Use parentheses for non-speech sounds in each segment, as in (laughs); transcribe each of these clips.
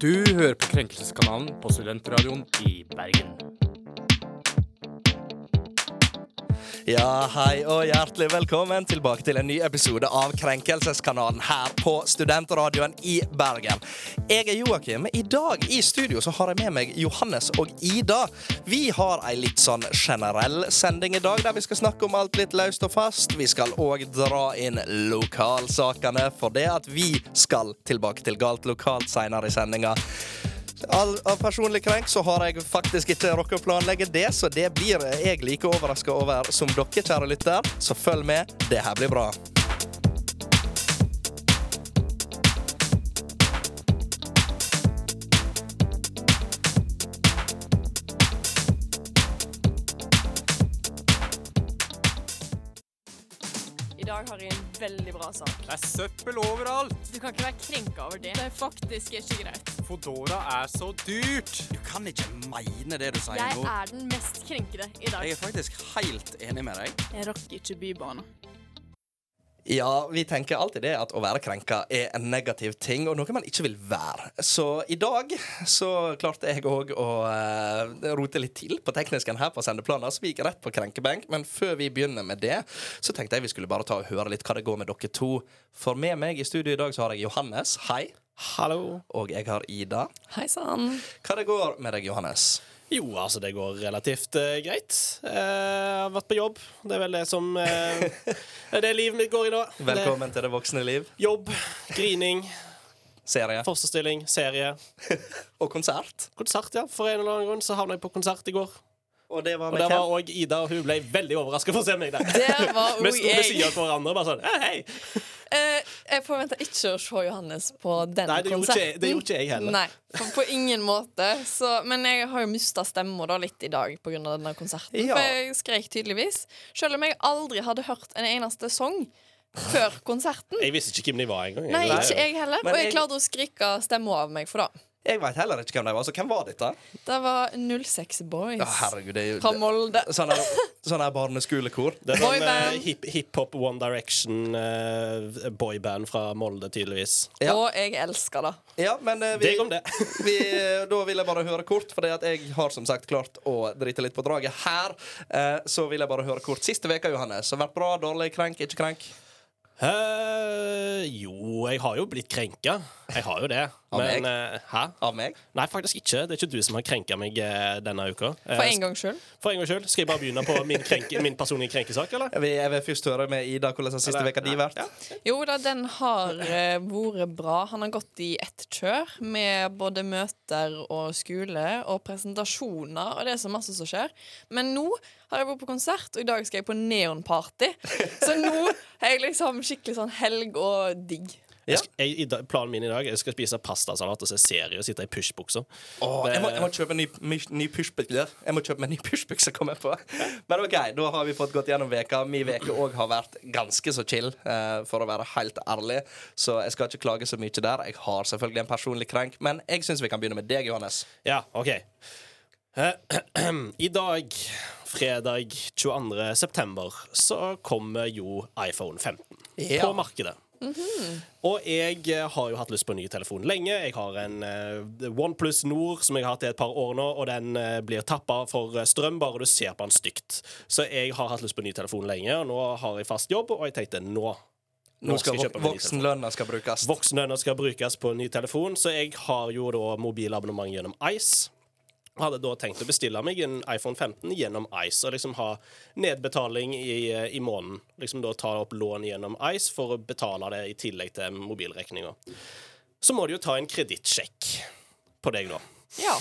Du hører på Krenkelseskanalen på Studentradioen i Bergen. Ja, hei og hjertelig velkommen tilbake til en ny episode av Krenkelseskanalen her på Studentradioen i Bergen. Jeg er Joakim. I dag i studio så har jeg med meg Johannes og Ida. Vi har ei litt sånn generell sending i dag, der vi skal snakke om alt litt løst og fast. Vi skal òg dra inn lokalsakene, for det at vi skal tilbake til galt lokalt seinere i sendinga. All, av personlig krenk så har jeg faktisk ikke rukket å planlegge det, så det blir jeg like overraska over som dere, kjære lytter. Så følg med. Det her blir bra. Dag har jeg en veldig bra sak. Det er søppel overalt! Du kan ikke være krenka over det. Det er faktisk ikke greit. Fodora er så dyrt! Du kan ikke mene det du sier Jeg er den mest krenkede i dag. Jeg er faktisk helt enig med deg. Jeg rakk ikke Bybanen. Ja, vi tenker alltid det at å være krenka er en negativ ting, og noe man ikke vil være. Så i dag så klarte jeg òg å uh, rote litt til på teknisken her på sendeplanen, så vi gikk rett på krenkebenk. Men før vi begynner med det, så tenkte jeg vi skulle bare ta og høre litt hva det går med dere to. For med meg i studio i dag så har jeg Johannes. Hei. Hallo. Og jeg har Ida. Hei sann. Hva det går med deg, Johannes? Jo, altså det går relativt uh, greit. Eh, Jeg har vært på jobb. Det er vel det som uh, Det (laughs) er det livet mitt går i nå. Velkommen til det voksne liv. Jobb, grining, Serie fosterstilling, serie. (laughs) og konsert. Konsert, ja. For en eller annen grunn så havna jeg på konsert i går. Og det var Og det der var også òg Ida, og hun ble veldig overraska for å se meg der. Det var (laughs) Vi sto ved siden av hverandre bare sånn Hei, hei. Eh, jeg forventa ikke å se Johannes på den Nei, det gjorde ikke det gjorde ikke jeg heller. Nei, på, på ingen måte. Så, men jeg har jo mista stemma da litt i dag pga. denne konserten. Ja. For jeg skrek tydeligvis. Selv om jeg aldri hadde hørt en eneste sang før konserten. Jeg visste ikke hvem de var engang. Nei, ikke jeg heller. Men Og jeg jeg- klarte å skrike stemma av meg for det. Jeg veit heller ikke hvem de var. Så hvem var dette? Det var 06 Boys Ja, herregud, det er jo fra Molde. Sånn her, sånn her barneskolekor. Det er sånn Boyband. eh, hip- hiphop One Direction eh, boyband fra Molde, tydeligvis. Ja. Og jeg elsker det. Ja, men uh, vi, Deg om det. (laughs) vi, da vil jeg bare høre kort, for jeg har som sagt klart å drite litt på draget her. Eh, så vil jeg bare høre kort. Siste veka, Johannes. Har vært bra, dårlig, krenk, ikke krenk? Eh, jo, jeg har jo blitt krenka. Jeg har jo det. Av Men meg? Uh, Hæ? Av meg? Nei, faktisk ikke. Det er ikke du som har krenka meg uh, denne uka. Eh, For en gangs skyld. For en gangs skyld. Skal jeg bare begynne på min, krenke, min personlige krenkesak, eller? Jeg vil, jeg vil først høre med Ida hvordan har siste uka di Nei, vært. ja. Jo da, den har vært bra. Han har gått i ett kjør med både møter og skole og presentasjoner, og det er så masse som skjer. Men nå har jeg vært på konsert, og i dag skal jeg på neonparty. Så nå er jeg liksom skikkelig sånn helg og digg. Ja. Jeg, skal- jeg, i dag- planen min i dag Jeg skal spise pastasalat og se serie og sitte i pushbukser. Åh, jeg, må, jeg må kjøpe en ny, my, ny pushbukse. Jeg må kjøpe meg en ny pushbukse, kom jeg på. Men OK, da har vi fått gått gjennom veka. Min veke òg har vært ganske så chill, eh, for å være helt ærlig. Så jeg skal ikke klage så mye der. Jeg har selvfølgelig en personlig krenk, men jeg syns vi kan begynne med deg, Johannes. Ja, OK. Eh, (clears throat) I dag, fredag 22. september, så kommer jo iPhone 15 Ja. på markedet. Og jeg eh, har jo hatt lyst på en ny telefon lenge. Jeg har en uh, OnePlus Nord som jeg har hatt i et par år nå, og den uh, blir tappa for strøm bare du ser på den stygt. Så jeg har hatt lyst på en ny telefon lenge, og nå har jeg fast jobb, og jeg tenkte nå Nå skal telefon. voksenlønna skal brukes. Voksenlønna skal brukes på en ny telefon, så jeg har jo da mobilabonnement gjennom Ice. Hadde da tenkt å bestille meg en iPhone 15 gjennom Ice og liksom ha nedbetaling i, i måneden. Liksom da ta opp lån gjennom Ice for å betale det i tillegg til mobilregninga. Så må du jo ta en kredittsjekk på deg, da. Ja.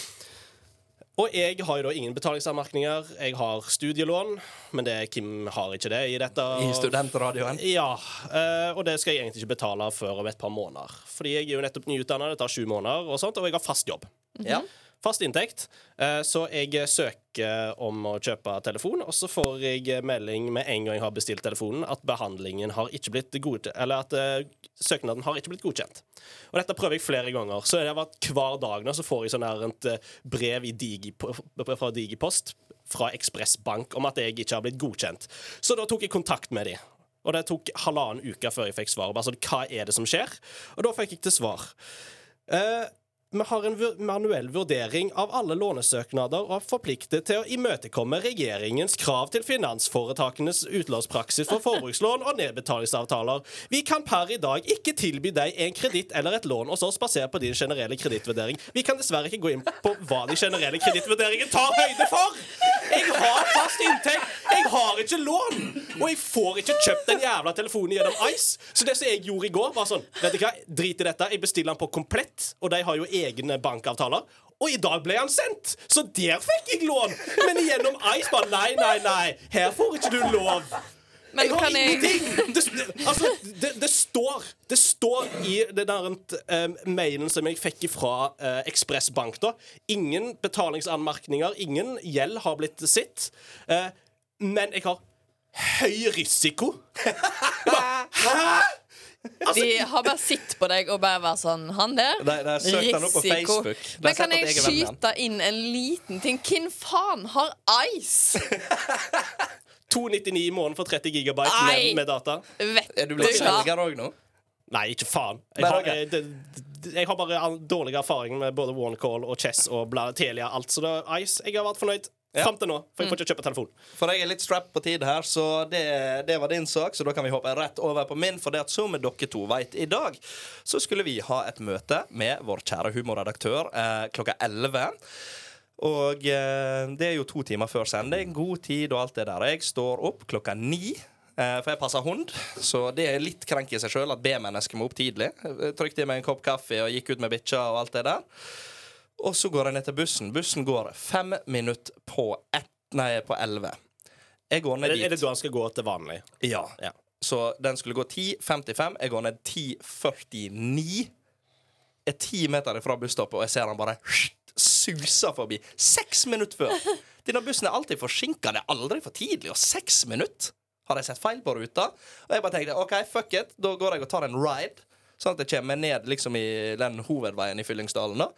Og jeg har jo da ingen betalingsanmerkninger. Jeg har studielån, men det, Kim har ikke det i dette. I studentradioen. Ja, eh, og det skal jeg egentlig ikke betale før om et par måneder. Fordi jeg er jo nettopp nyutdanna, det tar sju måneder, og sånt, og jeg har fast jobb. Ja. Fast inntekt. Eh, Så jeg søker om å kjøpe telefon, og så får jeg melding med en gang jeg har bestilt telefonen, at behandlingen har ikke blitt godkjent, eller at eh, søknaden har ikke blitt godkjent. Og dette prøver jeg flere ganger. Så det har vært hver dag nå så får jeg sånn her et eh, brev i Digipo fra Digipost fra Ekspressbank om at jeg ikke har blitt godkjent. Så da tok jeg kontakt med dem. Og det tok halvannen uke før jeg fikk svar. Bare sånn, hva er det som skjer? Og da fikk jeg til svar. Eh, vi har en manuell vurdering av alle lånesøknader og er forpliktet til å imøtekomme regjeringens krav til finansforetakenes utlånspraksis for forbrukslån og nedbetalingsavtaler. Vi kan per i dag ikke tilby deg en kreditt eller et lån hos oss basert på din generelle kredittvurdering. Vi kan dessverre ikke gå inn på hva de generelle kredittvurderingene tar høyde for! Jeg har fast inntekt! Jeg har ikke lån! Og jeg får ikke kjøpt den jævla telefonen gjennom Ice. Så det som jeg gjorde i går, var sånn Vet du hva, drit i dette. Jeg bestiller den på Komplett, og de har jo egne bankavtaler. Og i dag ble han sendt! Så der fikk jeg lån! Men gjennom Ice bare Nei, nei, nei. Her får ikke du lov. Men jeg har ingenting! Det, altså, det, det står Det står i den der eh, mailen som jeg fikk fra uh, Ekspress Bank, da. Ingen betalingsanmerkninger, ingen gjeld har blitt sitt. Uh, men jeg har høy risiko. (laughs) Hæ?! Altså, De har bare sett på deg og bare vært sånn Han der? De- de søkt han opp på risiko. Facebook. De Men kan jeg jeg skyte inn en liten ting? Hvem faen har Ice? (laughs) 299 i måneden for 30 gigabyte Nei. med, med data. Vet Er du blitt selger òg nå? Nei, ikke faen. Jeg har, jeg, det, det- jeg har bare dårlig erfaring med både OneCall og Chess og bla, Telia. Alt, så da, Ice, jeg har vært fornøyd Ja. fram til nå, for jeg får ikke kjøpe telefon. For jeg er litt strapped på tid her, så det, det var din sak. Så da kan vi hoppe rett over på min. For det at som dere to vet, i dag så skulle vi ha et møte med vår kjære humorredaktør eh, klokka 11. Og eh, det er jo to timer før sending. God tid og alt det der. Jeg står opp klokka ni. eh, For jeg passer hund, så det er litt krenk i seg sjøl at B-mennesket må opp tidlig. Jeg Trykte i meg en kopp kaffe og gikk ut med bikkja og alt det der. Og så går jeg ned til bussen. Bussen går fem minutter på ett Nei, på elleve. Jeg går Er ned det, er det dit. da han skal gå til vanlig? Ja. Ja. Så den skulle gå 10.55. Jeg går ned 10.49. Er ti meter ifra busstoppet, og jeg ser han bare suser forbi. Seks minutter før! (laughs) Denne bussen er alltid forsinka. Det er aldri for tidlig. Og seks minutter! Har jeg sett feil på ruta? Og jeg bare tenkte OK, fuck it. Da går jeg og tar en ride. Sånn at jeg kommer ned liksom i den hovedveien i Fyllingsdalen. da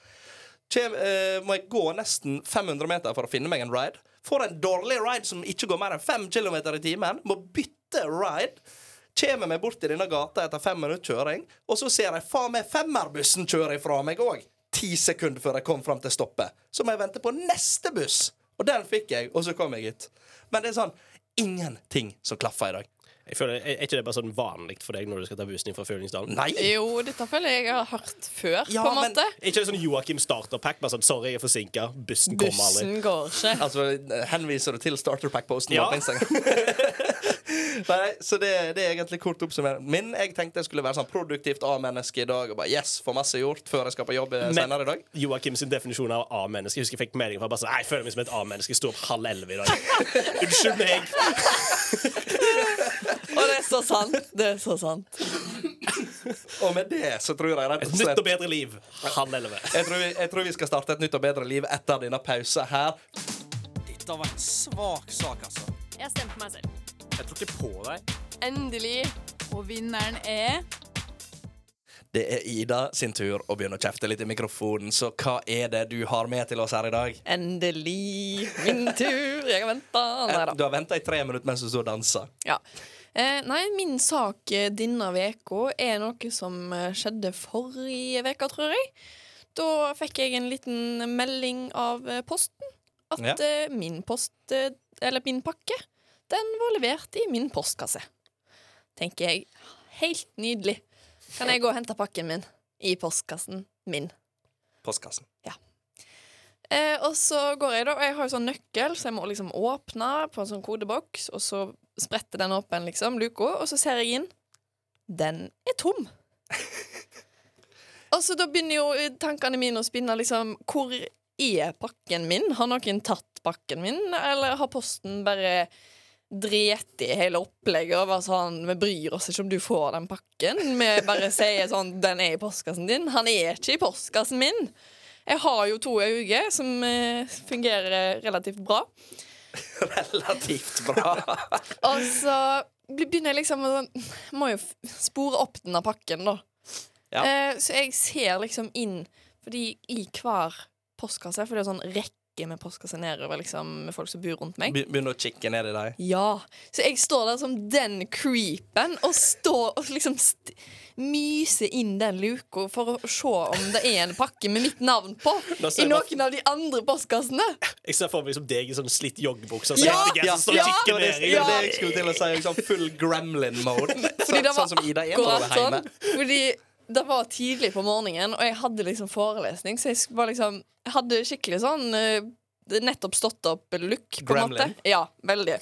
Eh, må jeg gå nesten 500 meter for å finne meg en ride. Får en dårlig ride som ikke går mer enn 5 km i timen. Må bytte ride. Kommer meg bort i denne gata etter fem minutter kjøring, og så ser jeg faen meg femmerbussen kjøre ifra meg òg. Ti sekunder før jeg kom fram til stoppet. Så må jeg vente på neste buss. Og den fikk jeg, og så kom jeg hit. Men det er sånn ingenting som klaffer i dag. Jeg føler, er er ikke det bare sånn vanlig for deg når du skal ta bussen inn fra Fyllingsdalen? Nei! Jo, dette føler jeg jeg har hørt før, Ja, på en men- måte. Er ikke det sånn Joakim starterpack? Bare sånn, sorry, jeg er forsinka. Bussen kommer aldri. Bussen går ikke. (laughs) Altså, henviser du til starterpack-posten Ja. (laughs) Nei, så det, det er egentlig kort oppsummert. Min jeg tenkte jeg skulle være sånn produktivt A-menneske i dag. Og bare yes, få masse gjort før jeg skal på jobb Men- senere i dag. Joakim sin definisjon av A-menneske. Jeg husker jeg fikk melding fra bare sånn, «Nei, Jeg føler meg som et A-menneske. Sto opp halv elleve i dag. (laughs) Unnskyld meg. (laughs) Og det er så sant. Det er så sant. Og med det så tror jeg rett og slett Et nytt og bedre liv. Halv elleve. jeg tror, vi, jeg tror vi skal starte et nytt og bedre liv etter denne pausen her. Dette var en svak sak, altså. Jeg stemmer på meg selv. Jeg tror ikke på deg. Endelig. Og vinneren er Det er Ida sin tur å begynne å kjefte litt i mikrofonen, så hva er det du har med til oss her i dag? Endelig min tur. Jeg har venta. Du har venta i tre minutter mens du står og danser. Ja. Eh, nei, min sak eh, denne veka er noe som eh, skjedde forrige veka, tror jeg. Da fikk jeg en liten melding av eh, Posten at Ja. eh, min post, eller min pakke, den var levert i min postkasse. Tenker jeg. Helt nydelig. Kan jeg gå og hente pakken min i postkassen min? Postkassen. Eh, og så går jeg da, og jeg har jo sånn nøkkel, så jeg må liksom åpne på en sånn kodeboks, og så spretter den åpen, liksom, luka, og så ser jeg inn. Den er tom. (laughs) og så da begynner jo tankene mine å spinne, liksom, hvor er pakken min? Har noen tatt pakken min, eller har posten bare dret i hele opplegget og var sånn Vi bryr oss ikke om du får den pakken. Vi bare sier sånn Den er i postkassen din. Han er ikke i postkassen min. Jeg har jo to uke som eh, fungerer relativt bra. (laughs) Relativt bra. (laughs) Og så begynner jeg liksom å Må jo spore opp denne pakken, da. Ja. Eh, så jeg ser liksom inn Fordi i hver postkasse For det er sånn rekke med postkasser nedover, liksom, med folk som bor rundt meg. Be- Begynner å kikke ned i deg. Ja. Så jeg står der som den creepen og står og liksom st myse inn den luka for å se om det er en pakke med mitt navn på i noen av de andre postkassene. Jeg ser for meg som deg i sånn slitt joggebukse. Så Ja, Ja, som og ja, det var det, jeg skulle til å si. Liksom full gremlin-mode. Fordi det var sånn som Ida er når hun akkurat er hjemme. sånn. Fordi det var tidlig på morgenen, og jeg hadde liksom forelesning, så jeg var liksom Jeg hadde skikkelig sånn eh, nettopp stått opp-look, på en måte. Gremlin. Ja, veldig.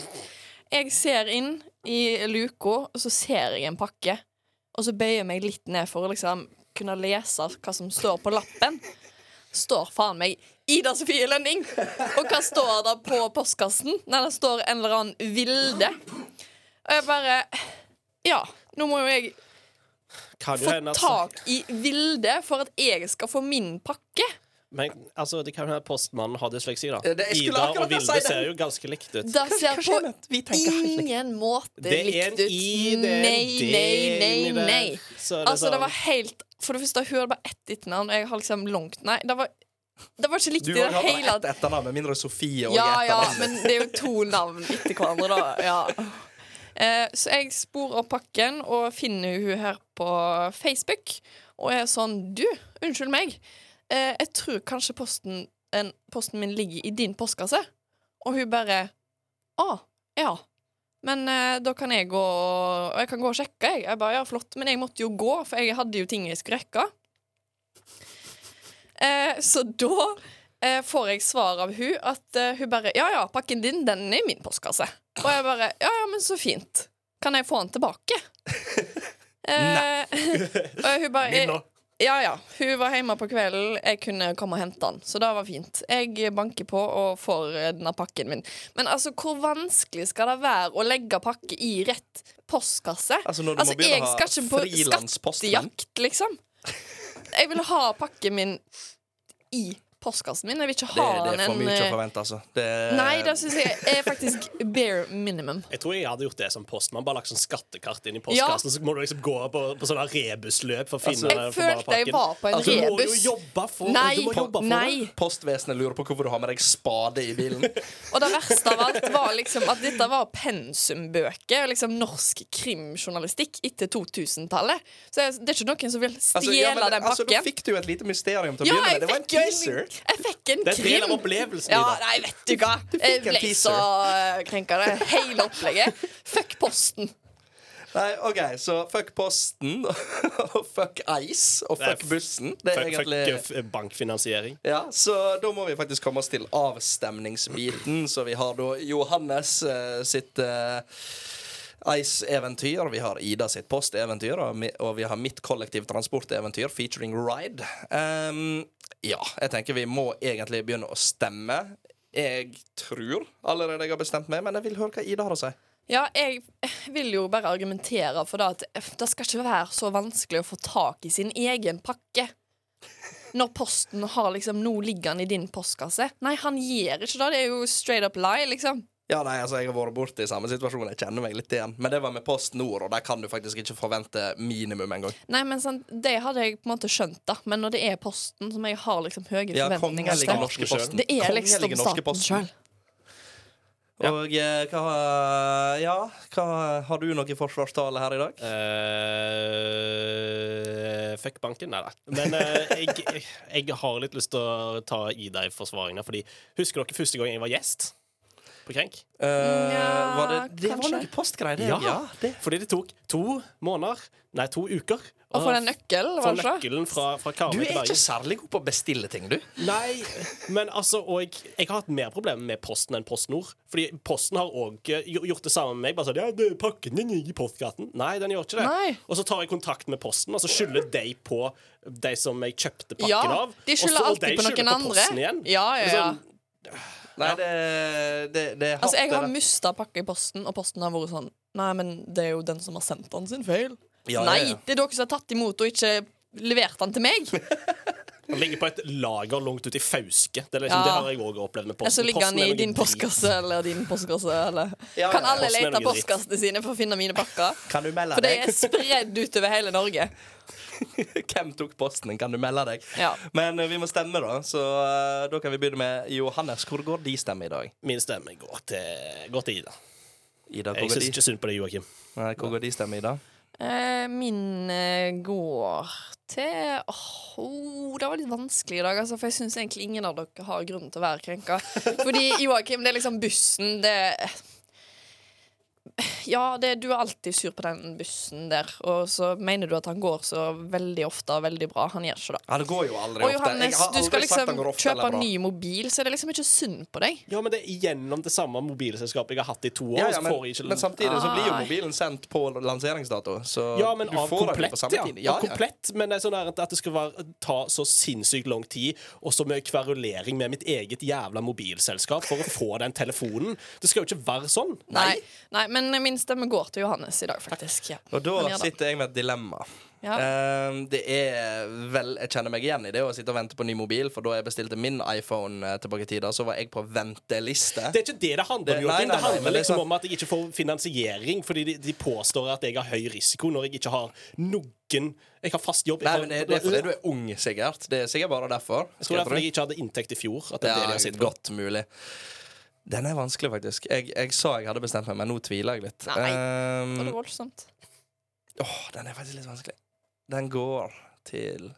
Jeg ser inn i luka, og så ser jeg en pakke, og så bøyer jeg meg litt ned for å liksom kunne lese hva som står på lappen. Står faen meg Ida Sofie Lønning! Og hva står det på postkassen? Nei, det står en eller annen Vilde. Og jeg bare Ja, nå må jo jeg Kan få at- tak i Vilde for at jeg skal få min pakke. Men altså, det kan jo hende postmannen har dysleksi, da. Det- Ida og Vilde si ser jo ganske likt ut. Det ser på tenker helt likt? ingen måte Det er en likt ut. i, det Nei, nei, nei, Altså, det sånn- var helt For det første, hun hadde bare ett etternavn, og jeg har liksom langt Nei, det var, det var ikke likt Du i det har bare hele ett etternavn, med mindre Sofie og Ja, ja, men det er jo to navn etter hverandre, da. Ja. Eh, så jeg sporer opp pakken og finner hun her på Facebook og er sånn Du, unnskyld meg. Eh, jeg tror kanskje posten, en, posten min ligger i din postkasse. Og hun bare Å, ja. Men eh, da kan jeg gå Og jeg kan gå og sjekke, jeg. Jeg bare, ja, flott. Men jeg måtte jo gå, for jeg hadde jo ting jeg skulle rekke. Eh, så da eh, får jeg svar av hun at eh, hun bare Ja, ja, pakken din, den er i min postkasse. Og jeg bare Ja, ja, men så fint. Kan jeg få den tilbake? (laughs) eh, (laughs) og hun bare Min nå. Ja, ja. Hun var hjemme på kvelden. Jeg kunne komme og hente den. Så det var fint. Jeg banker på og får eh, denne pakken min. Men altså, hvor vanskelig skal det være å legge pakke i rett postkasse? Altså, når du må begynne å ha på frilanspostmenn. skattejakt, liksom. Jeg vil ha pakken min i postkassen min. Jeg vil ikke Det, ha det er den for en mye å eh, forvente, altså. Det, Nei, det syns jeg er faktisk bare minimum. Jeg tror jeg hadde gjort det som postmann. Bare lagt sånn skattekart inn i postkassen, så må du liksom gå på, på sånne rebusløp for å finne Altså, Jeg følte jeg var på en Altså, Du må jo rebus. jobbe for, Nei, du må jobbe for nei. det. Postvesenet lurer på hvorfor du har med deg spade i bilen. (laughs) Og det verste av alt var liksom at dette var pensumbøker. Liksom norsk krimjournalistikk etter 2000-tallet. Så det er ikke noen som vil Altså, ja, men, den altså, da fikk du jo et lite mysterium til å Ja, begynne med. Det var en, teaser. Jeg fikk en Det er en del av opplevelsen. Ja, nei, vet du hva. Jeg ble så eh, krenka. Det hele opplegget. Fuck Posten. Nei, OK, så fuck Posten, (laughs) og fuck Ice, og fuck bussen. Det er Fuck, egentlig Fuck bankfinansiering. Ja, så da må vi faktisk komme oss til avstemningsbiten. Så vi har da Johannes eh, sitt eh, Ice-eventyr. Vi har Ida sitt posteventyr, og, vi har mitt kollektivtransporteventyr featuring Ride. Ehm, ja, jeg tenker vi må egentlig begynne å stemme. Jeg tror allerede jeg har bestemt meg, men jeg vil høre hva Ida har å si. Ja, jeg vil jo bare argumentere for det at det skal ikke være så vanskelig å få tak i sin egen pakke. Når Posten har liksom Nå ligger han i din postkasse. Nei, han gjør ikke det. Det er jo straight up lie, liksom. Ja, nei, altså, Jeg har vært borte i samme situasjon. Jeg kjenner meg litt igjen. Men det var med Post Nord, og der kan du faktisk ikke forvente minimum engang. Nei, men sant, Det hadde jeg på en måte skjønt, da. Men når det er Posten, som jeg har liksom høye Ja, forventninger til norske Posten. Det er liksom staten sjøl. Ja. Og eh, hva Ja, hva har du noe forsvarstale her i dag? Uh, fuck banken? Nei da. Men uh, jeg, jeg, jeg har litt lyst til å ta i deg forsvaringa. Fordi Husker dere første gang jeg var gjest på Krenk? Uh, Ja, det, det var noe postgreier, det. Ja. det. Fordi det tok to måneder, nei, to uker, Og få den nøkkelen, få var det ikke? nøkkelen fra, fra Karmøy Du er ikke særlig god på å bestille ting, du. Nei, men altså Og jeg, jeg har hatt mer problemer med Posten enn PostNord. Fordi Posten har òg gjort det samme med meg. Bare sånn, ja, det, 'Pakken din i postkassen.' Nei, den gjør ikke det. Nei. Og så tar jeg kontakt med Posten, og så skylder de på de som jeg kjøpte pakken Ja, av. de skylder alltid de på noen skylder andre. Posten igjen. Ja, ja, ja. Liksom, Nei, det, det, det er hardt. Altså, jeg har mista pakke i posten, og posten har vært sånn Nei, men det er jo den som har sendt den sin feil. Ja, ja, Nei, ja. det er dere som har tatt imot og ikke levert den til meg. (laughs) Den ligger på et lager langt ute i Fauske. Det, liksom, Ja. det har jeg òg opplevd med Så Posten. ligger den Posten er i din postkasse eller din postkasse. Eller. Ja, Kan ja, alle lete postkassene sine for å finne mine pakker? Kan du melde For det deg? er spredd utover hele Norge. (laughs) Hvem tok posten? Kan du melde deg? Ja. Men eh, vi må stemme, da. Så uh, da kan vi begynne med Johannes. Hvor går de stemme i dag? Min stemme går til, går til Ida. Ida, Jeg går syns ikke synd på deg, Joakim. Nei, hvor går de stemme i dag? Eh, min eh, går til Åh, oh, Det var litt vanskelig i dag, altså, for jeg syns egentlig ingen av dere har grunn til å være krenka. (laughs) Fordi Joakim, det er liksom bussen, det Ja, det, du er alltid sur på den bussen der, og så mener du at han går så veldig ofte og veldig bra. Han gjør ikke det. Ja, det går jo aldri Og ofte. Johannes, har du skal liksom kjøpe en ny mobil, så er det liksom ikke synd på deg. Ja, men det er gjennom det samme mobilselskapet jeg har hatt i to år. Ja, ja, men, får jeg ikke men samtidig så blir jo mobilen sendt på lanseringsdato. Så Ja, men du av får den jo på samme ja. tid. Av komplett, men det er sånn at det skal være, ta så sinnssykt lang tid, og så mye kverulering med mitt eget jævla mobilselskap for å få den telefonen. Det skal jo ikke være sånn. Nei. Nei, men min stemme går til Johannes i dag, faktisk. Ja. Og da sitter jeg med et dilemma. Ja. Uh, det er vel Jeg kjenner meg igjen i det å sitte og vente på ny mobil, for da jeg bestilte min iPhone eh, tilbake i tida, så var jeg på venteliste. Det er ikke det det handler om. Det- nei, nei, Det handler men det liksom sånn- om at jeg ikke får finansiering fordi de, de påstår at jeg har høy risiko når jeg ikke har noen Jeg har fast jobb. Nei, men det, det er fordi du er ung, sikkert. Det er sikkert bare derfor. Jeg tror det er fordi jeg ikke hadde inntekt i fjor. At det er det de Ja, har sett på. godt mulig. Den er vanskelig, faktisk. Jeg, jeg sa jeg hadde bestemt meg, men nå tviler jeg litt. Nei, Um, Var det voldsomt? Åh, den er faktisk litt vanskelig. Den går til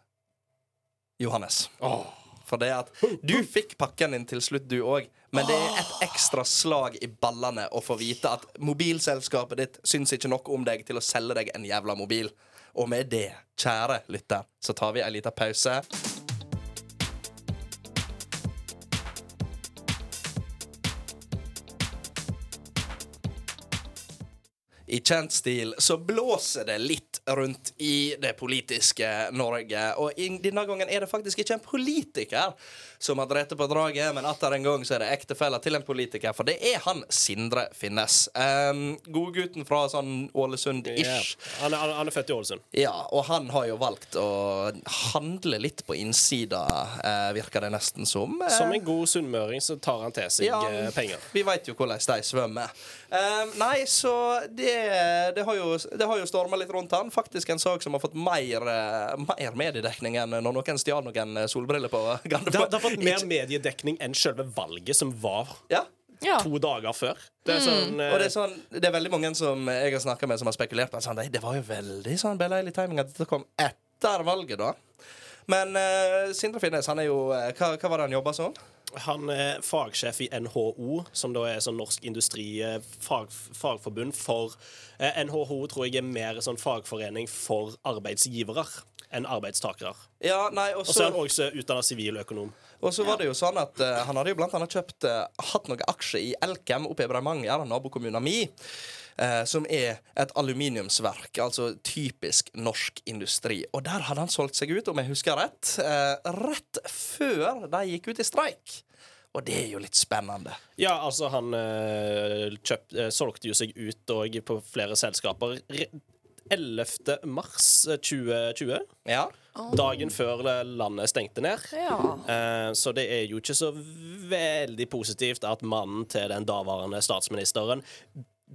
Johannes. Åh. For det at Du fikk pakken din til slutt, du òg. Men det er et ekstra slag i ballene å få vite at mobilselskapet ditt syns ikke nok om deg til å selge deg en jævla mobil. Og med det, kjære lytter, så tar vi en liten pause. I kjent stil så blåser det litt rundt i det politiske Norge. Og denne gangen er det faktisk ikke en politiker som har drept på draget, men atter en gang så er det ektefella til en politiker, for det er han Sindre Finnes. Um, Godgutten fra sånn Ålesund-ish. Han, er, han, han er født i Ålesund. Ja, og han har jo valgt å handle litt på innsida, uh, virker det nesten som. Uh, Som en god sunnmøring så tar han til seg ja, eh, penger. Vi veit jo hvordan de svømmer. Um, nei, så det, det har jo, det har jo storma litt rundt han. Faktisk en sak som har fått mer, eh, mer mediedekning enn når noen stjal noen solbriller på (laughs) Det, har- det har fått mer mediedekning enn selve valget, som var Ja. Ja. to dager før. Det er sånn, eh, Og det er, sånn, det er veldig mange som jeg har snakka med, som har spekulert på sånn, "Nei, Det var jo veldig sånn beleilig timing at dette kom etter valget, da. Men eh, Sindre Finnes, han er jo eh, Hva, hva var det han jobba som? Han er fagsjef i NHO, som da er sånn norsk industri eh, fag, fagforbund for eh, NHO tror jeg er mer sånn fagforening for arbeidsgivere enn arbeidstakere. Ja, nei, og så er han også utdanna siviløkonom. Og så var det jo sånn at uh, Han hadde jo blant annet kjøpt uh, hatt noen aksjer i Elkem oppe i Bremanger, nabokommunen min. Eh, som er et aluminiumsverk, altså typisk norsk industri. Og der hadde han solgt seg ut, om jeg husker rett, eh, rett før de gikk ut i streik. Og det er jo litt spennende. Ja, altså, han eh, kjøpt, eh, solgte jo seg ut og på flere selskaper. Re- 11. mars eh, 2020, Ja. dagen før landet stengte ned. Ja. Eh, Så det er jo ikke så veldig positivt at mannen til den daværende statsministeren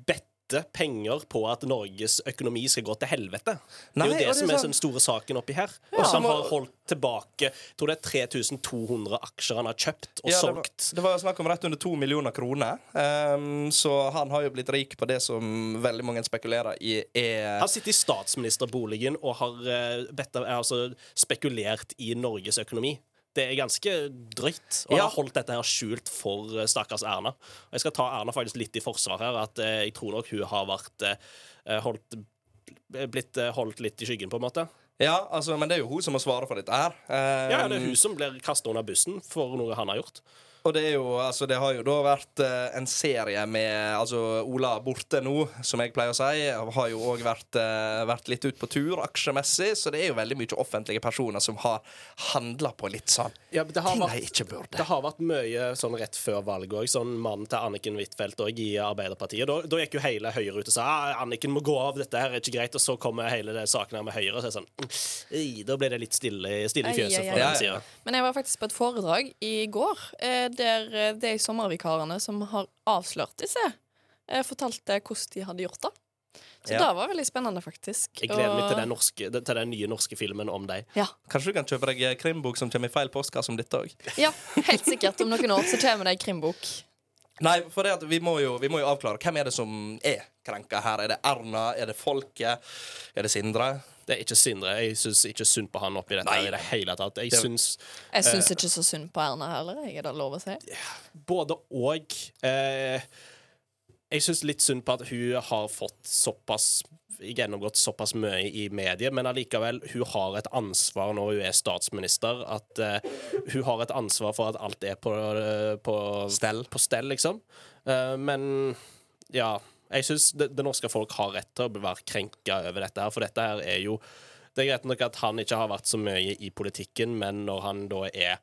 bedte penger på at Norges økonomi skal gå til helvete. Nei, det er jo det det som er er sånn- den store saken oppi her. Ja, Og som har holdt tilbake Jeg tror det er 3200 aksjer han har kjøpt og Ja, det, var, solgt. det var snakk om rett under to millioner kroner. Um, så han har jo blitt rik på det som veldig mange spekulerer i er Han sitter i statsministerboligen og har eh, bedt, er altså spekulert i Norges økonomi. Det er ganske drøyt. Og Ja. har holdt dette her skjult for eh, stakkars Erna. Og jeg skal ta Erna faktisk litt i forsvar her. At eh, jeg tror nok hun har vært eh, holdt blitt holdt litt i skyggen, på en måte. Ja, altså, men det er jo hun som må svare for dette her. Ja, det er Ehm, hun som blir kasta under bussen for noe han har gjort. Og det er jo, altså det har jo da vært uh, en serie med altså Ola borte nå, som jeg pleier å si. Har jo òg vært, uh, vært litt ut på tur aksjemessig, så det er jo veldig mye offentlige personer som har handla på litt sånn Ja, det har ting vært- de ikke burde. Det har vært mye sånn rett før valget òg. Sånn mannen til Anniken Huitfeldt òg i Arbeiderpartiet. Da, da gikk jo hele Høyre ut og sa ah, Anniken må gå av, dette her er ikke greit. Og så kommer hele det saken her med Høyre, og så er det sånn mm, Da ble det litt stille, stille i ai, fra den sida. Men jeg var faktisk på et foredrag i går eh, der eh, de sommervikarene som har avslørt disse, eh, fortalte hvordan de hadde gjort det. Så Ja. det var veldig spennende, faktisk. Jeg gleder meg til den, norske, til den nye norske filmen om deg. Ja. Kanskje du kan kjøpe deg krimbok som kommer i feil postkasse om dette òg? ja, helt sikkert. Om noen år så kommer det ei krimbok. Nei, for det at vi må, jo, vi må jo avklare. Hvem er det som er krenka her? Er det Erna? Er det folket? Er det Sindre? Det er ikke Sindre. Jeg syns ikke synd på han oppi dette Nei. i det hele tatt. Jeg syns Jeg syns ikke så synd på Erna heller. Jeg er det lov å si? både og. Eh, jeg syns litt synd på at hun har fått såpass gjennomgått såpass mye i mediet, men allikevel, hun har et ansvar når hun er statsminister, at uh, hun har et ansvar for at alt er på, uh, på Stell. På stell, liksom. Uh, men ja, jeg syns det, det norske folk har rett til å være krenka over dette her, for dette her er jo Det er greit nok at han ikke har vært så mye i politikken, men når han da er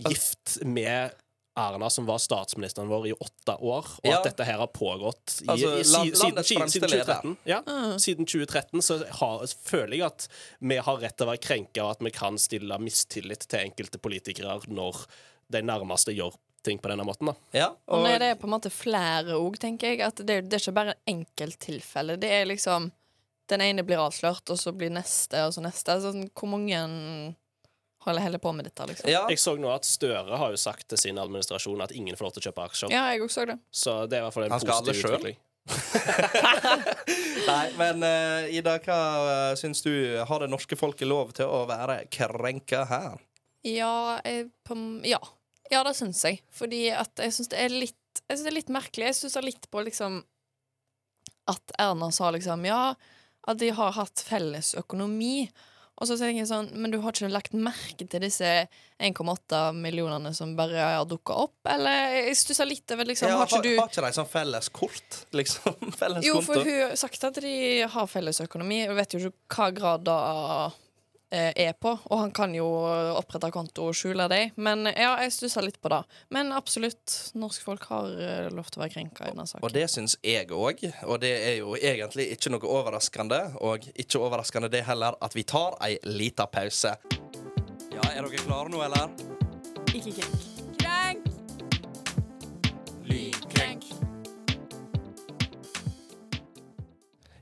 gift med Erna, som var statsministeren vår i åtte år, og Ja. at dette her har pågått i, Altså, i, i, land- siden, siden, siden 2013. Ja, siden 2013 så har, føler jeg at vi har rett til å være krenka, og at vi kan stille mistillit til enkelte politikere når de nærmeste gjør ting på denne måten. da. Ja, Og og det er på en måte flere òg, tenker jeg. At det, det er ikke bare enkelttilfelle. Det er liksom Den ene blir avslørt, og så blir neste, og så neste. Sånn, hvor mange holder heller på med dette, liksom? ja. Jeg så nå at Støre har jo sagt til sin administrasjon at ingen får lov til å kjøpe aksjer. Ja, jeg også så det. Så det er i hvert fall en Han skal positiv utvikling. (laughs) (laughs) Nei, men uh, Ida, hva uh, syns du? Har det norske folket lov til å være krenka her? Ja, jeg, på, ja. ja det syns jeg. Fordi at jeg syns det er litt Jeg synes det er litt merkelig. Jeg stusser litt på liksom At Erna sa liksom Ja, at de har hatt felles økonomi. Og så tenker jeg sånn Men du har ikke lagt merke til disse 1,8 millionene som bare har dukka opp? Eller jeg stusser litt over liksom Ja, Har har, ikke du har ikke de sånn felles kort? Liksom? (laughs) Felles Jo, konto? for hun har sagt at de har felles økonomi. Jeg vet jo ikke hva grad da er på. Og han kan jo opprette konto og skjule dem. Men ja, jeg stusser litt på det. Men absolutt, norske folk har eh, lov til å være krenka i denne saken. Og det syns jeg òg, og det er jo egentlig ikke noe overraskende. Og ikke overraskende det heller at vi tar ei lita pause. Ja, er dere klare nå, eller? Ikke. Krenk!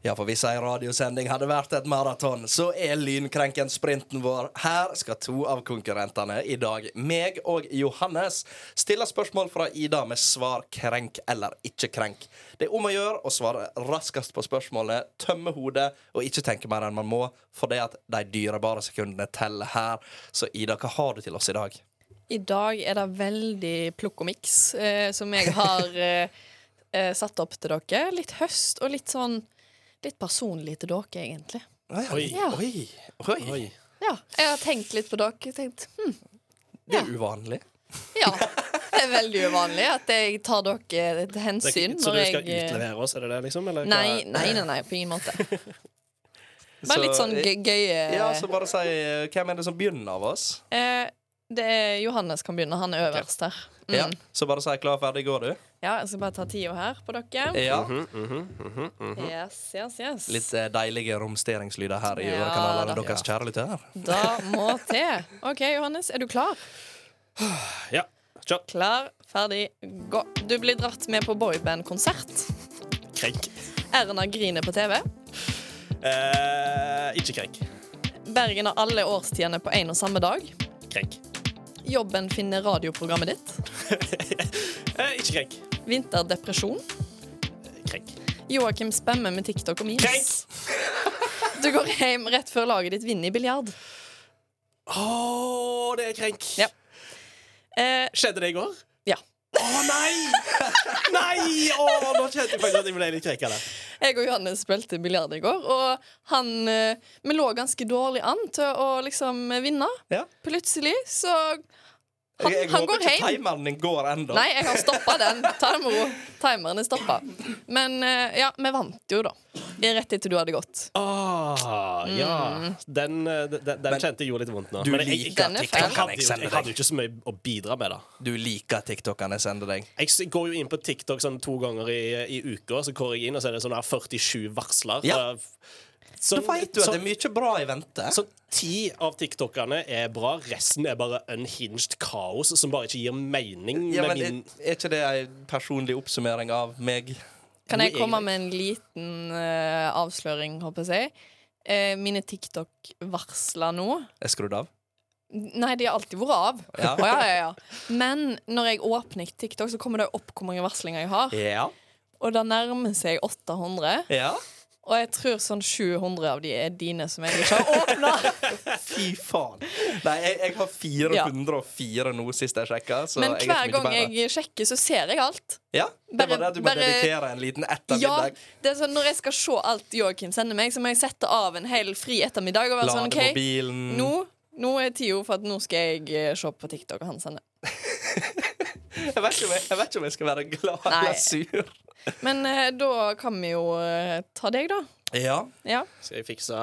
Ja, for hvis ei radiosending hadde vært et maraton, så er lynkrenken sprinten vår. Her skal to av konkurrentene i dag, meg og Johannes, stille spørsmål fra Ida med svar krenk eller ikke krenk. Det er om å gjøre å svare raskest på spørsmålet, tømme hodet og ikke tenke mer enn man må, for det at de dyrebare sekundene teller her. Så Ida, hva har du til oss i dag? I dag er det veldig plukk og miks eh, som jeg har eh, eh, satt opp til dere. Litt høst og litt sånn Litt personlig til dere, egentlig. Oi. Ja. Oi, oi. Oi. Ja, jeg har tenkt litt på dere. Tenkt, hm, Det er uvanlig. ja. Det er veldig uvanlig at jeg tar dere til Det, hensyn. så når du skal jeg, eh, utlevere oss, er det det, liksom? Eller? Nei, nei, nei, nei, på ingen måte. (laughs) Bare Så, litt sånn eh, gøy, gøye Ja, så bare si eh, hvem er det som begynner av oss? eh, Det er Johannes kan begynne. Han er øverst her. Mm. Ja, Så bare si klar, ferdig, går du? Ja, jeg skal bare ta tida her på dere. Ja. Yes, yes, yes. Litt eh, deilige romsteringslyder her i Ja, ørekanalene deres, deres, kjære lytter. Da må til. OK, Johannes, er du klar? (sighs) Ja. Kjør. Klar, ferdig, gå. Du blir dratt med på boybandkonsert. Krenk. Erna griner på TV. Eh, ikke krenk. Bergen har alle årstidene på én og samme dag. Krenk. Jobben finner radioprogrammet ditt. (laughs) Eh, ikke krenk. Vinterdepresjon. Krenk. Joakim spemmer med TikTok og memes. Krenk! (laughs) Du går hjem rett før laget ditt vinner i biljard. Å, det er krenk. Ja. Eh, Skjedde det i går? ja. Å nei! Nei! Oh, nå kjente jeg faktisk at jeg ble litt krenka. Jeg og Johannes spilte biljard i går, og han eh, Vi lå ganske dårlig an til å liksom vinne. Ja. Plutselig så Han, Jeg, jeg han går hjem. timeren din går ennå. Nei, jeg har stoppa den. Ta det med ro. Timeren er stoppa. Men eh, ja, vi vant jo, da. Rett etter du hadde gått. Ah, ja. Den, eh, den, den Men kjente jeg gjorde litt vondt nå. du Men jeg, liker er TikTokene jeg sender jeg hadde jo ikke så mye å bidra med, da. Du liker TikTokene jeg sender deg. Jeg går jo inn på TikTok sånn to ganger i, i uka, så går jeg inn, og så er det sånn der 47 varsler. Ja. Eh, Så, vet du at så, det er mye bra i vente. så ti av TikTokene er bra, resten er bare unhinged kaos som bare ikke gir mening. Ja, med men er, min er ikke det ei personlig oppsummering av meg? Kan jeg komme med en liten uh, avsløring, håper jeg å si? Eh, mine TikTok-varsler nå Er skrudd av? Nei, de har alltid vært av. Ja. Oh, ja, ja, ja. Men når jeg åpner TikTok, så kommer det opp hvor mange varslinger jeg har. Ja. Og det nærmer seg 800. ja. Og jeg tror sånn 700 av de er dine som jeg ikke har åpna. (laughs) Fy faen. Nei, jeg, jeg har 404 nå sist jeg sjekka. Men er hver gang jeg sjekker, så ser jeg alt. Ja, det Bare- var det du må bare- dedikere en liten ettermiddag. Ja, det er sånn Når jeg skal se alt Joakim sender meg, så må jeg sette av en hel fri ettermiddag og være Lade sånn OK, mobilen. nå, nå er tida for at nå skal jeg eh, se på TikTok og han sender. (laughs) Jeg vet, ikke om jeg, jeg ikke om jeg skal være glad Nei. eller sur. Men eh, da kan vi jo eh, ta deg, da. Ja. Ja. Skal jeg fikse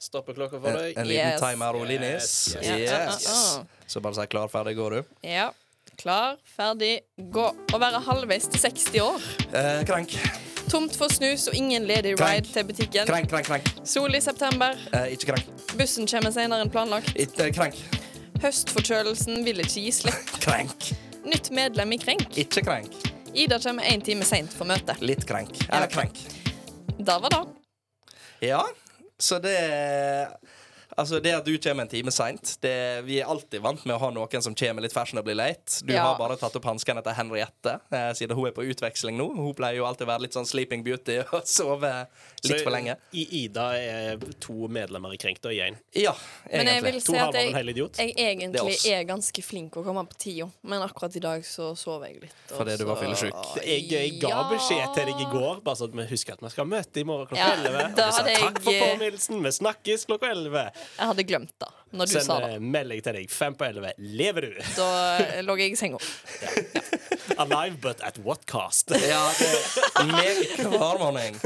stoppeklokka for deg? en liten Yes. timer, Olinis. Yes, yes, Yes. yes. Ah, ah, Så bare si klar, ferdig, går du. Ja. Klar, ferdig, gå. Å være halvveis til 60 år. Eh, krenk. Tomt for snus og ingen ledig ride til butikken. Krenk, krenk, krenk. Sol i september. Eh, ikke krenk. Bussen kommer senere enn planlagt. Ikke eh, krenk. Høstforkjølelsen vil ikke gi slipp. Krenk. Nytt medlem i Krenk. Ikke krenk. Ida kommer én time seint for møte. Litt krenk. Eller krenk. Da var det. Ja, så det Altså Det at du kommer en time seint Vi er alltid vant med å ha noen som kommer litt fashionably late. Du Ja. har bare tatt opp hansken etter Henriette, eh, siden hun er på utveksling nå. Hun pleier jo alltid å være litt sånn sleeping beauty (laughs) og sove litt Så for lenge. I Ida er to medlemmer i Krenkt og én. Ja, Men jeg egentlig. vil si at jeg, jeg egentlig er egentlig er ganske flink å komme på tida. Men akkurat i dag så sov jeg litt. og Fordi du var fyllesyk. Jeg, jeg ga Ja. beskjed til deg i går, bare så at vi husker at vi skal møte i morgen klokka Ja, 11. Og du sa takk for påminnelsen, vi snakkes klokka 11. Jeg hadde glemt det når du Send sa det. Send melding til deg fem på 11. Lever du? Da lå jeg i senga. (laughs) Alive, but at what cost? (laughs) Ja, det er meget morgen.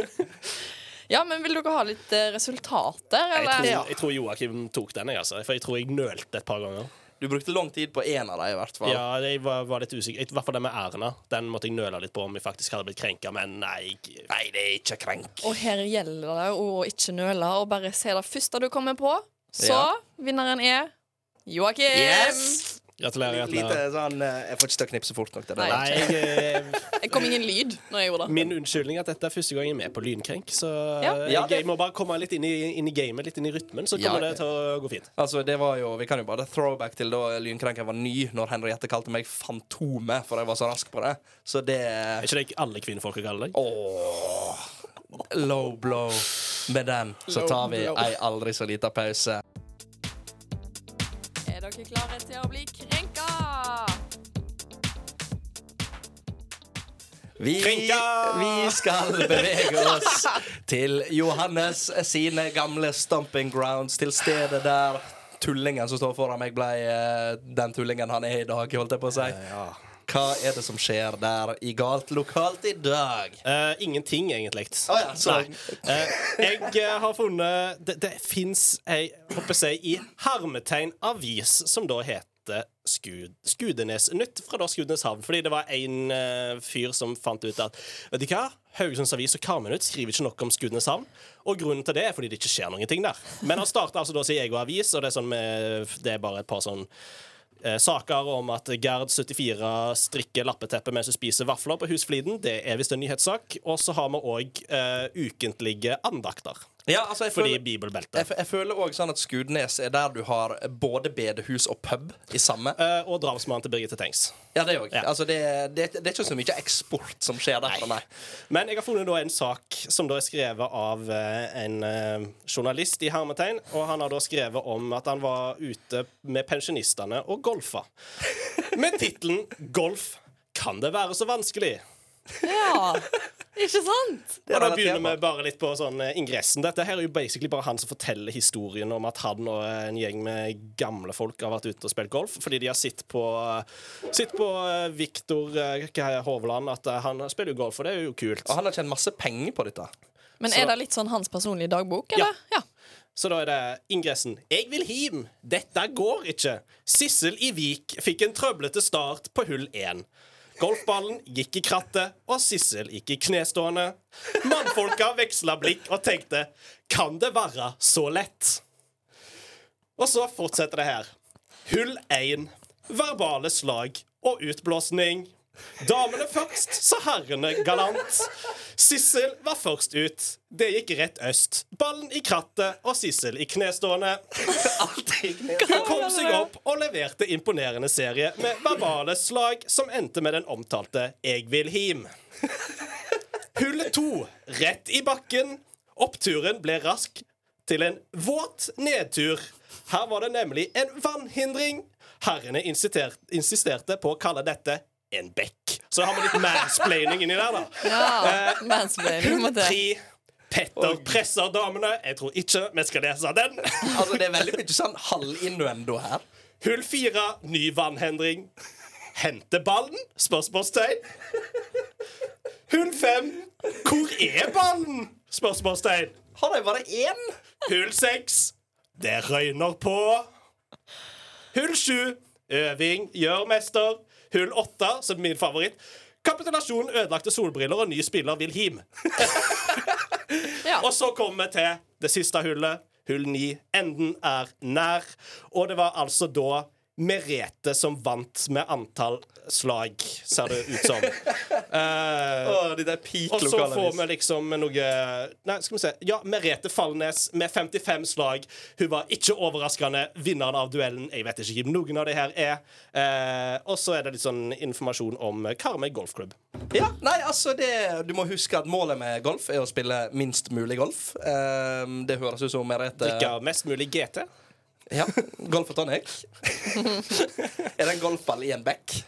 Ja, men vil dere ha litt eh, resultater, Jeg tror, eller? jeg tror Joakim tok den, jeg, altså. For jeg tror jeg nølte et par ganger. Du brukte lang tid på én av dem, i hvert fall. Ja, jeg var, var litt usikker. I hvert fall den med Erna. Den måtte jeg nøle litt på om jeg faktisk hadde blitt krenka, men nei. Nei, det er ikke krenk. Og her gjelder det å ikke nøle og bare se det første du kommer på. Så Ja. vinneren er Joakim. Yes! Gratulerer. Lite sånn eh, Jeg får ikke til å knipse fort nok det. Nei. jeg, Nei, jeg, eh, (laughs) kom ingen lyd når jeg gjorde det. min unnskyldning er at dette er første gang jeg er med på Lynkrenk. Så Ja. jeg, jeg må bare komme litt inn i, inn i gamet, litt inn i rytmen, så kommer ja. det til å gå fint. Altså, det var jo, Vi kan jo bare throwback til da Lynkrenken var ny, når Henriette kalte meg Fantomet, for jeg var så rask på det. Så det Er ikke det alle kvinnfolk kaller deg? Åh Low blow. Med den så tar vi ei aldri så lita pause. Er dere klare til å bli krenka? Vi, vi skal bevege oss til Johannes sine gamle stomping grounds, til stedet der tullingen som står foran meg, ble eh, den tullingen han er i dag, holdt jeg på å si. Hva er det som skjer der i galt lokalt i dag? Uh, ingenting, egentlig. Oh, ja. Eh, jeg eh, har funnet Det, det fins ei, håper jeg, i hermetegn avis som da heter Skud, Skudenesnytt fra da Skudeneshavn. Fordi det var en uh, fyr som fant ut at Vet du hva? Haugesunds Avis og Karmøynytt skriver ikke nok om Skudeneshavn. Og grunnen til det er fordi det ikke skjer noen ting der. Men han starta altså da sin egen avis, og det er, sånn med, det er bare et par sånn saker om at Gerd 74 strikker lappeteppe mens hun spiser vafler på Husfliden. Det er visst en nyhetssak. Og så har vi òg eh, ukentlige andakter. Ja, altså, Fordi bibelbeltet. jeg, jeg føler også sånn at Skudnes er der du har både bedehus og pub i samme. Uh, og drapsmannen til Birgitte Tengs. Ja, det òg. Ja. Altså, det, det, det er ikke så mye eksport som skjer derfra, nei. Men jeg har funnet en sak som er skrevet av eh, en eh, journalist i hermetegn. Og han har da skrevet om at han var ute med pensjonistene og golfa. Med tittelen 'Golf kan det være så vanskelig'? Ja, ikke sant? Og da begynner vi bare litt på sånn eh, ingressen. Dette her er jo basically bare han som forteller historien om at han og en gjeng med gamle folk har vært ute og spilt golf fordi de har sett på Sitt på eh, Viktor eh, Hovland at eh, han spiller jo golf, og det er jo kult. Og han har tjent masse penger på dette. Men er det litt sånn hans personlige dagbok, eller? Ja. Så da er det ingressen. Jeg vil hjem. Dette går ikke. Sissel i Vik fikk en trøblete start på hull 1. Golfballen gikk i krattet, og Sissel gikk i knestående. Mannfolka veksla blikk og tenkte Kan det være så lett? Og så fortsetter det her. Hull 1. Verbale slag og utblåsning. Damene først, så herrene galant. Sissel var først ut. Det gikk rett øst. Ballen i krattet og Sissel i knestående. Hun kom seg opp og leverte imponerende serie med verbale slag som endte med den omtalte 'Eg vil him'. Hull to, rett i bakken. Oppturen ble rask til en våt nedtur. Her var det nemlig en vannhindring. Herrene insisterte på å kalle dette en bekk. Så har vi litt mansplaining inni der, da. Ja, mansplaining må til. Tre. Petter presser damene. Jeg tror ikke vi skal lese den. Altså, det er veldig mye sånn halvinnuendo her. Hull fire, ny vannhendring. Hente ballen? Spørsmålstegn. Hull fem, hvor er ballen? Spørsmålstegn. Har de bare én? Hull seks, det røyner på. Hull sju, øving gjør mester. Hull åtte, som er min favoritt. Kapitulasjon, ødelagte solbriller og ny spiller vil him. (laughs) Ja. Og så kommer vi til det siste hullet. Hull ni. Enden er nær. Og det var altså da Merete som vant med antall slag, ser det ut som. (laughs) uh, oh, de der og så får vi liksom noe Nei, skal vi se. Ja, Merete Fallnes med 55 slag. Hun var ikke overraskende vinneren av duellen. Jeg vet ikke hvem noen av de her er. Uh, og så er det litt sånn informasjon om Karmøy golfklubb. Ja, nei, altså det, Du må huske at målet med golf er å spille minst mulig golf. Uh, det høres ut som Merete Drikke mest mulig GT. Ja, Golf og tonic. (laughs) er det en golfball i en bekk?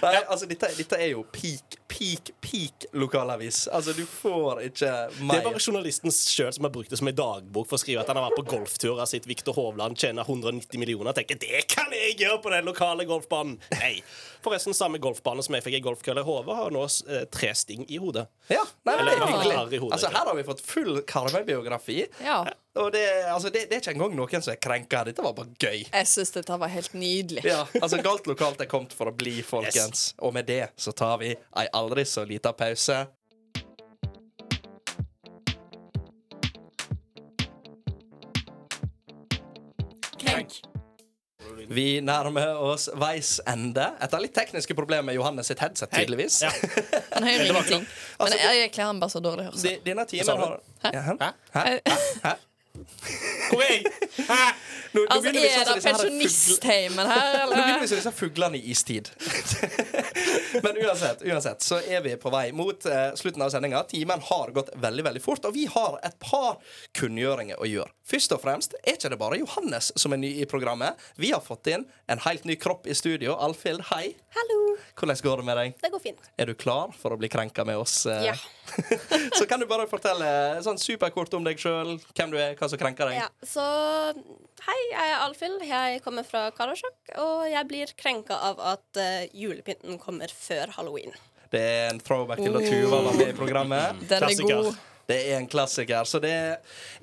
Nei, altså dette, dette er jo peak, peak, peak lokalavis. Altså, du får ikke Det er bare journalisten sjøl som har brukt det som en dagbok for å skrive at han har vært på golftur av sitt Viktor Hovland, tjener 190 millioner tenker det kan jeg gjøre på den lokale golfbanen. Nei. Forresten, samme golfbane som jeg fikk ei golfkølle i hodet, har nå eh, tre sting i hodet. Ja, nei, nei, nei, nei. I Altså, her har vi fått full Karmøy-biografi. Ja. Og det, altså, det, det er ikke engang noen som er krenka. Dette var bare gøy. Jeg syns dette var helt nydelig. Ja, altså Galt lokalt er kommet for å bli, folkens. Og med det så tar vi ei aldri så lita pause. Krenk. Vi nærmer oss veis ende. Etter litt tekniske problemer med Johannes sitt headset, tydeligvis. Ja. Han hører ingenting. Men Altså, jeg, jeg kler han bare så dårlig hørsel. Denne timen har Hæ? Hæ? Hæ? Hæ? Hæ? Hvor er jeg? Hæ? Nå, nå Altså, er det pensjonistheimen her eller? Nå begynner vi som disse fuglene i istid. (laughs) Men uansett, uansett så er vi på vei mot uh, slutten av sendinga. Timen har gått veldig veldig fort, og vi har et par kunngjøringer å gjøre. Først og fremst er ikke det bare Johannes som er ny i programmet. Vi har fått inn en helt ny kropp i studio. Alfhild, hei. Hallo. Hvordan går det med deg? Det går fint. Er du klar for å bli krenka med oss? eh? Ja. (laughs) så kan du bare fortelle sånn superkort om deg sjøl, hvem du er, hva som krenker deg. Ja, så hei, jeg er Alfhild. Jeg kommer fra Karasjok, og jeg blir krenka av at uh, julepynten kommer før halloween. Det er en throwback til da Tuva var med i programmet. Den er Klassiker. god. Det er en klassiker. Så det,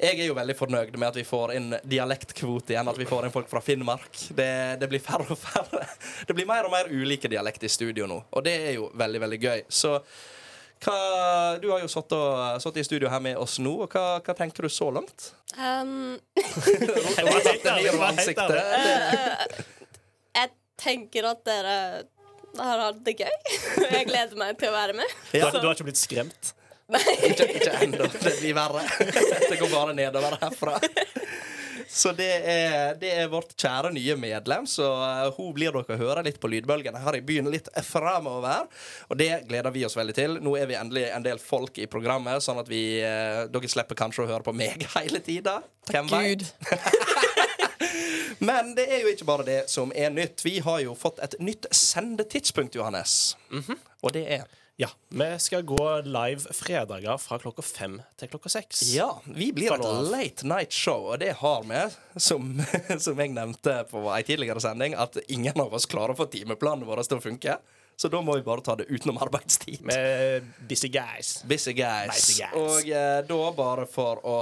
jeg er jo veldig fornøyd med at vi får inn dialektkvote igjen. At vi får inn folk fra Finnmark. Det, det blir færre og færre. (laughs) Det blir mer og mer ulike dialekter i studio nå, og det er jo veldig, veldig gøy. Så hva, du har jo sittet i studio her med oss nå, og hva, hva tenker du så langt? Um, (laughs) Jeg tenker at dere har hatt det gøy. Jeg gleder meg til å være med. Du, har, du har ikke blitt skremt? Ikke, ikke ennå. Det blir verre. (laughs) Det går bare nedover herfra. Så det er, det er vårt kjære nye medlem, så eh, hun blir dere høre litt på lydbølgene her i byen litt fremover. Og det gleder vi oss veldig til. Nå er vi endelig en del folk i programmet, sånn at vi, eh, dere slipper kanskje å høre på meg (laughs) hele tida. Hvem veit? (laughs) Men det er jo ikke bare det som er nytt. Vi har jo fått et nytt sendetidspunkt, Johannes. Og det er Ja. Vi skal gå live fredager fra klokka fem til klokka seks. Ja, vi blir et late night show, og det har vi, som, (laughs) som jeg nevnte på ei tidligere sending, at ingen av oss klarer å få timeplanene våre til å funke. Så da må vi bare ta det utenom arbeidstid. Med busy guys. Busy guys. Busy guys. Og eh, da, bare for å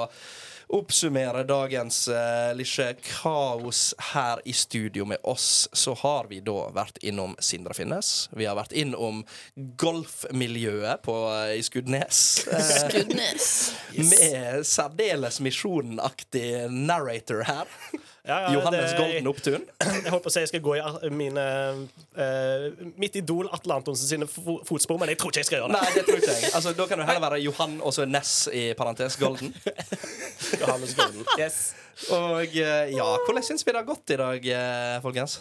oppsummere dagens uh, lille kaos her i studio med oss, så har vi da vært innom Sindre Finnes. Vi har vært innom golfmiljøet på, uh, i Skudenes. Eh, yes. med særdeles misjonaktig narrator her. Ja, ja, Johannes det- Golden Opptun. (clears throat) Jeg holdt på å si jeg skal gå i mine uh, mitt idol Atle Antonsen sine fotspor, men jeg tror ikke jeg skal gjøre det. Nei, det tror ikke jeg. Altså, da kan du heller være Johan og så Ness i parentes Golden. (laughs) Johannes Golden. Yes. Og eh, ja, hvordan syns vi det har gått i dag, eh, folkens?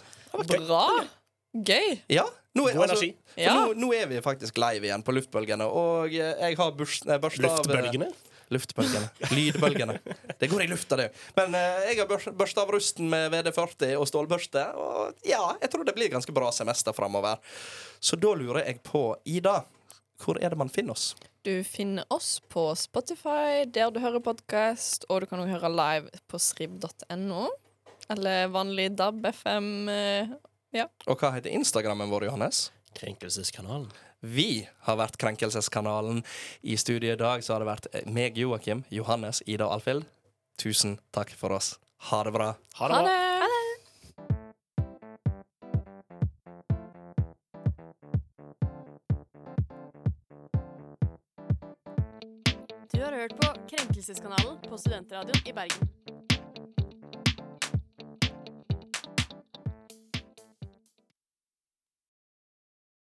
Bra. Gøy. Ja, nå er, God altså, for Ja. nå, nå er vi faktisk live igjen på luftbølgene, og jeg har børsta av Luftbølgene. Luftbølgene. Lydbølgene. Det går i lufta, det. Men eh, jeg har børs- børsta av rusten med VD40 og stålbørste, og ja, jeg tror det blir ganske bra semester framover. Så da lurer jeg på, Ida, hvor er det man finner oss? Du finner oss på Spotify, der du hører podkast, og du kan også høre live på srib.no. Eller vanlig DAB, FM. eh, Og hva heter Instagrammen vår, Johannes? Krenkelseskanalen. Vi har vært Krenkelseskanalen. I studiet i dag så har det vært meg, Joakim, Johannes, Ida og Alfhild. Tusen takk for oss. Ha det bra. Ha det Ha det! Du har hørt på Krenkelseskanalen på Studentradioen i Bergen.